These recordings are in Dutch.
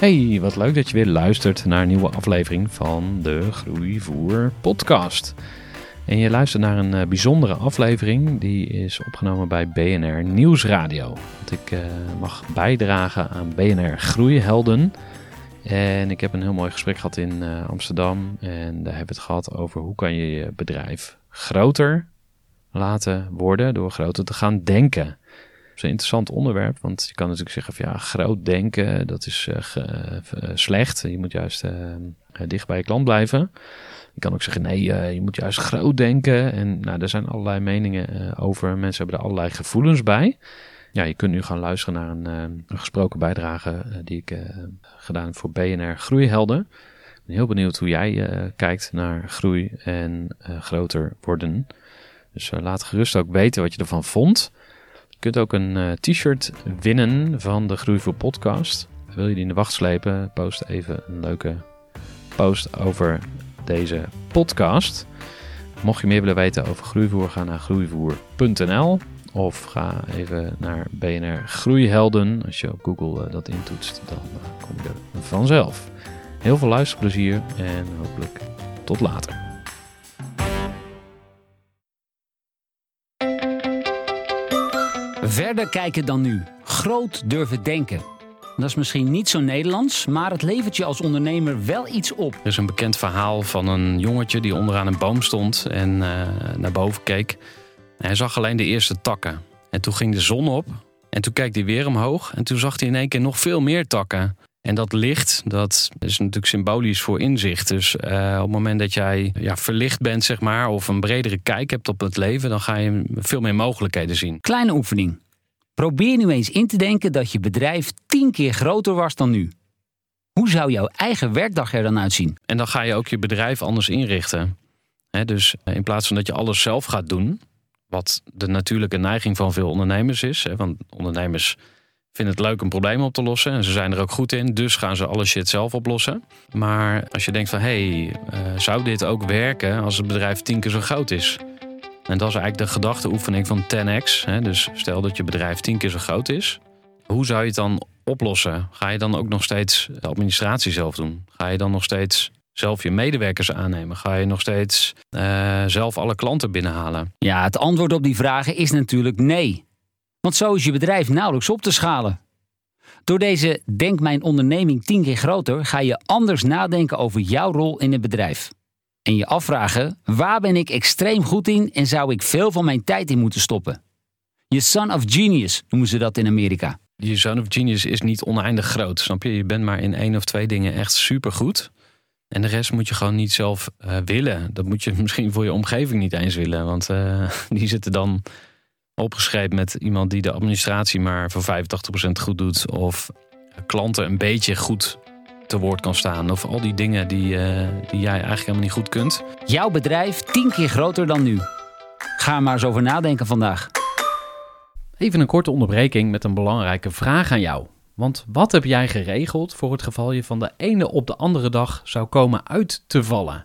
Hey, wat leuk dat je weer luistert naar een nieuwe aflevering van de Groeivoer podcast. En je luistert naar een uh, bijzondere aflevering. Die is opgenomen bij BNR Nieuwsradio. Want ik uh, mag bijdragen aan BNR Groeihelden. En ik heb een heel mooi gesprek gehad in uh, Amsterdam. En daar hebben we het gehad over hoe kan je je bedrijf groter laten worden door groter te gaan denken. Een interessant onderwerp, want je kan natuurlijk zeggen van ja, groot denken, dat is slecht. Je moet juist dicht bij je klant blijven. Je kan ook zeggen, nee, je moet juist groot denken. En nou, er zijn allerlei meningen over. Mensen hebben er allerlei gevoelens bij. Ja, je kunt nu gaan luisteren naar een, gesproken bijdrage die ik gedaan heb voor BNR Groeihelden. Ik ben heel benieuwd hoe jij kijkt naar groei en groter worden. Dus laat gerust ook weten wat je ervan vond. Je kunt ook een t-shirt winnen van de Groei voor podcast. Wil je die in de wacht slepen? Post even een leuke post over deze podcast. Mocht je meer willen weten over groeivoer, ga naar groeivoer.nl of ga even naar BNR Groeihelden. Als je op Google uh, dat intoetst, dan uh, kom je er vanzelf. Heel veel luisterplezier en hopelijk tot later. Verder kijken dan nu. Groot durven denken. Dat is misschien niet zo Nederlands, maar het levert je als ondernemer wel iets op. Er is een bekend verhaal van een jongetje die onderaan een boom stond en uh, naar boven keek. Hij zag alleen de eerste takken. En toen ging de zon op en toen keek hij weer omhoog en toen zag hij in één keer nog veel meer takken. En dat licht, dat is natuurlijk symbolisch voor inzicht. Dus uh, op het moment dat jij ja, verlicht bent, zeg maar, of een bredere kijk hebt op het leven, dan ga je veel meer mogelijkheden zien. Kleine oefening. Probeer nu eens in te denken dat je bedrijf tien keer groter was dan nu. Hoe zou jouw eigen werkdag er dan uitzien? En dan ga je ook je bedrijf anders inrichten. dus eh, in plaats van dat je alles zelf gaat doen, wat de natuurlijke neiging van veel ondernemers is. want ondernemers vinden het leuk een probleem op te lossen en ze zijn er ook goed in, dus gaan ze alle shit zelf oplossen. Maar als je denkt van hé, hey, uh, zou dit ook werken als het bedrijf tien keer zo groot is? En dat is eigenlijk de gedachteoefening van 10x. Hè? Dus stel dat je bedrijf tien keer zo groot is. Hoe zou je het dan oplossen? Ga je dan ook nog steeds de administratie zelf doen? Ga je dan nog steeds zelf je medewerkers aannemen? Ga je nog steeds uh, zelf alle klanten binnenhalen? Ja, het antwoord op die vragen is natuurlijk nee. Want zo is je bedrijf nauwelijks op te schalen. Door deze Denk mijn onderneming tien keer groter ga je anders nadenken over jouw rol in het bedrijf en je afvragen: waar ben ik extreem goed in en zou ik veel van mijn tijd in moeten stoppen? Je son of genius noemen ze dat in Amerika. Je son of genius is niet oneindig groot, snap je? Je bent maar in één of twee dingen echt supergoed. En de rest moet je gewoon niet zelf uh, willen. Dat moet je misschien voor je omgeving niet eens willen. Want uh, die zitten dan opgeschreven met iemand die de administratie maar voor 85% goed doet. Of klanten een beetje goed te woord kan staan. Of al die dingen die, uh, die jij eigenlijk helemaal niet goed kunt. Jouw bedrijf tien keer groter dan nu. Ga maar eens over nadenken vandaag. Even een korte onderbreking met een belangrijke vraag aan jou. Want wat heb jij geregeld voor het geval je van de ene op de andere dag zou komen uit te vallen?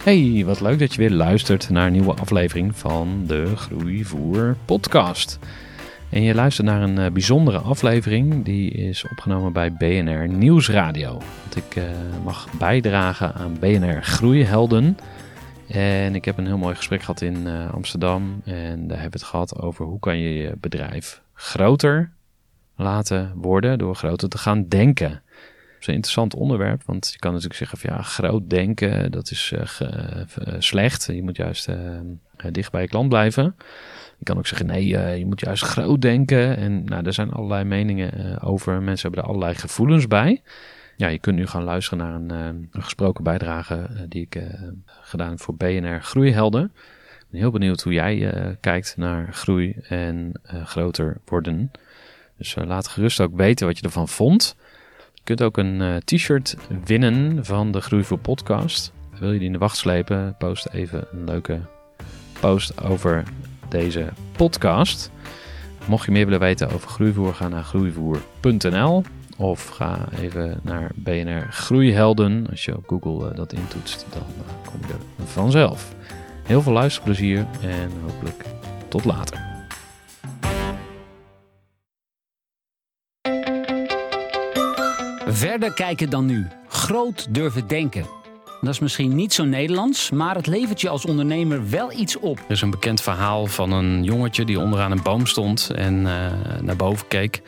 Hey, wat leuk dat je weer luistert naar een nieuwe aflevering van de Groeivoer podcast. En je luistert naar een uh, bijzondere aflevering die is opgenomen bij BNR Nieuwsradio. Want ik uh, mag bijdragen aan BNR Groeihelden. En ik heb een heel mooi gesprek gehad in uh, Amsterdam. En daar hebben we het gehad over hoe kan je je bedrijf groter laten worden door groter te gaan denken. Is een interessant onderwerp, want je kan natuurlijk zeggen van ja, groot denken, dat is slecht. Je moet juist dicht bij je klant blijven. Je kan ook zeggen, nee, je moet juist groot denken. En nou, er zijn allerlei meningen over. Mensen hebben er allerlei gevoelens bij. Ja, je kunt nu gaan luisteren naar een, een gesproken bijdrage die ik gedaan heb voor BNR Groeihelden. Ik ben heel benieuwd hoe jij kijkt naar groei en groter worden. Dus laat gerust ook weten wat je ervan vond. Je kunt ook een t-shirt winnen van de Groei voor podcast. Wil je die in de wacht slepen? Post even een leuke post over deze podcast. Mocht je meer willen weten over groeivoer, ga naar groeivoer.nl of ga even naar BNR Groeihelden. Als je op Google uh, dat intoetst, dan uh, kom je er vanzelf. Heel veel luisterplezier en hopelijk tot later. Verder kijken dan nu. Groot durven denken. Dat is misschien niet zo Nederlands, maar het levert je als ondernemer wel iets op. Er is een bekend verhaal van een jongetje die onderaan een boom stond en uh, naar boven keek.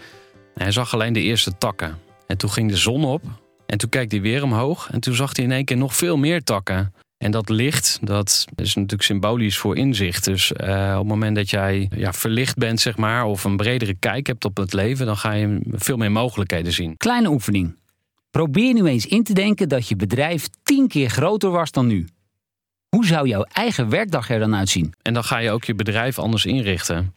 Hij zag alleen de eerste takken. En toen ging de zon op en toen keek hij weer omhoog en toen zag hij in één keer nog veel meer takken. En dat licht, dat is natuurlijk symbolisch voor inzicht. Dus uh, op het moment dat jij ja, verlicht bent, zeg maar, of een bredere kijk hebt op het leven, dan ga je veel meer mogelijkheden zien. Kleine oefening. Probeer nu eens in te denken dat je bedrijf tien keer groter was dan nu. Hoe zou jouw eigen werkdag er dan uitzien? En dan ga je ook je bedrijf anders inrichten.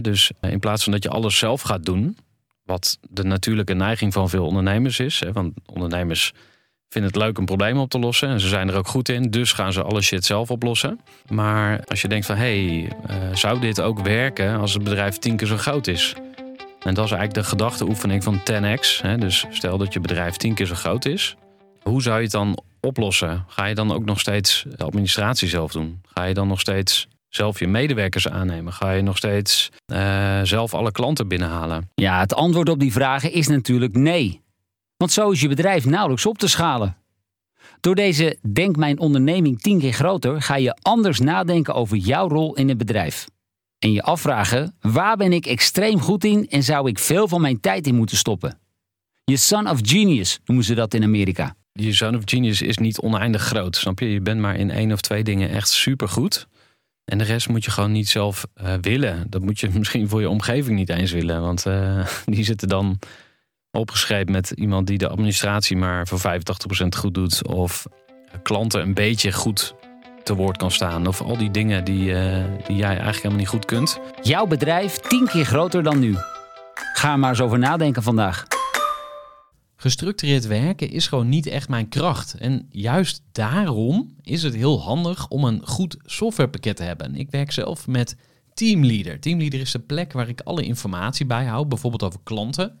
dus eh, in plaats van dat je alles zelf gaat doen, wat de natuurlijke neiging van veel ondernemers is. want ondernemers vinden het leuk om problemen op te lossen en ze zijn er ook goed in, dus gaan ze alle shit zelf oplossen. Maar als je denkt van hé, hey, uh, zou dit ook werken als het bedrijf tien keer zo groot is? En dat is eigenlijk de gedachteoefening van 10x. Hè? Dus stel dat je bedrijf tien keer zo groot is. Hoe zou je het dan oplossen? Ga je dan ook nog steeds de administratie zelf doen? Ga je dan nog steeds zelf je medewerkers aannemen? Ga je nog steeds uh, zelf alle klanten binnenhalen? Ja, het antwoord op die vragen is natuurlijk nee. Want zo is je bedrijf nauwelijks op te schalen. Door deze Denk mijn onderneming tien keer groter ga je anders nadenken over jouw rol in het bedrijf en je afvragen: waar ben ik extreem goed in en zou ik veel van mijn tijd in moeten stoppen? Je son of genius noemen ze dat in Amerika. Je son of genius is niet oneindig groot, snap je? Je bent maar in één of twee dingen echt supergoed. En de rest moet je gewoon niet zelf uh, willen. Dat moet je misschien voor je omgeving niet eens willen. Want uh, die zitten dan opgeschreven met iemand die de administratie maar voor 85% goed doet. Of klanten een beetje goed te woord kan staan. Of al die dingen die, uh, die jij eigenlijk helemaal niet goed kunt. Jouw bedrijf tien keer groter dan nu. Ga maar eens over nadenken vandaag. Gestructureerd werken is gewoon niet echt mijn kracht. En juist daarom is het heel handig om een goed softwarepakket te hebben. Ik werk zelf met Teamleader. Teamleader is de plek waar ik alle informatie bijhoud, bijvoorbeeld over klanten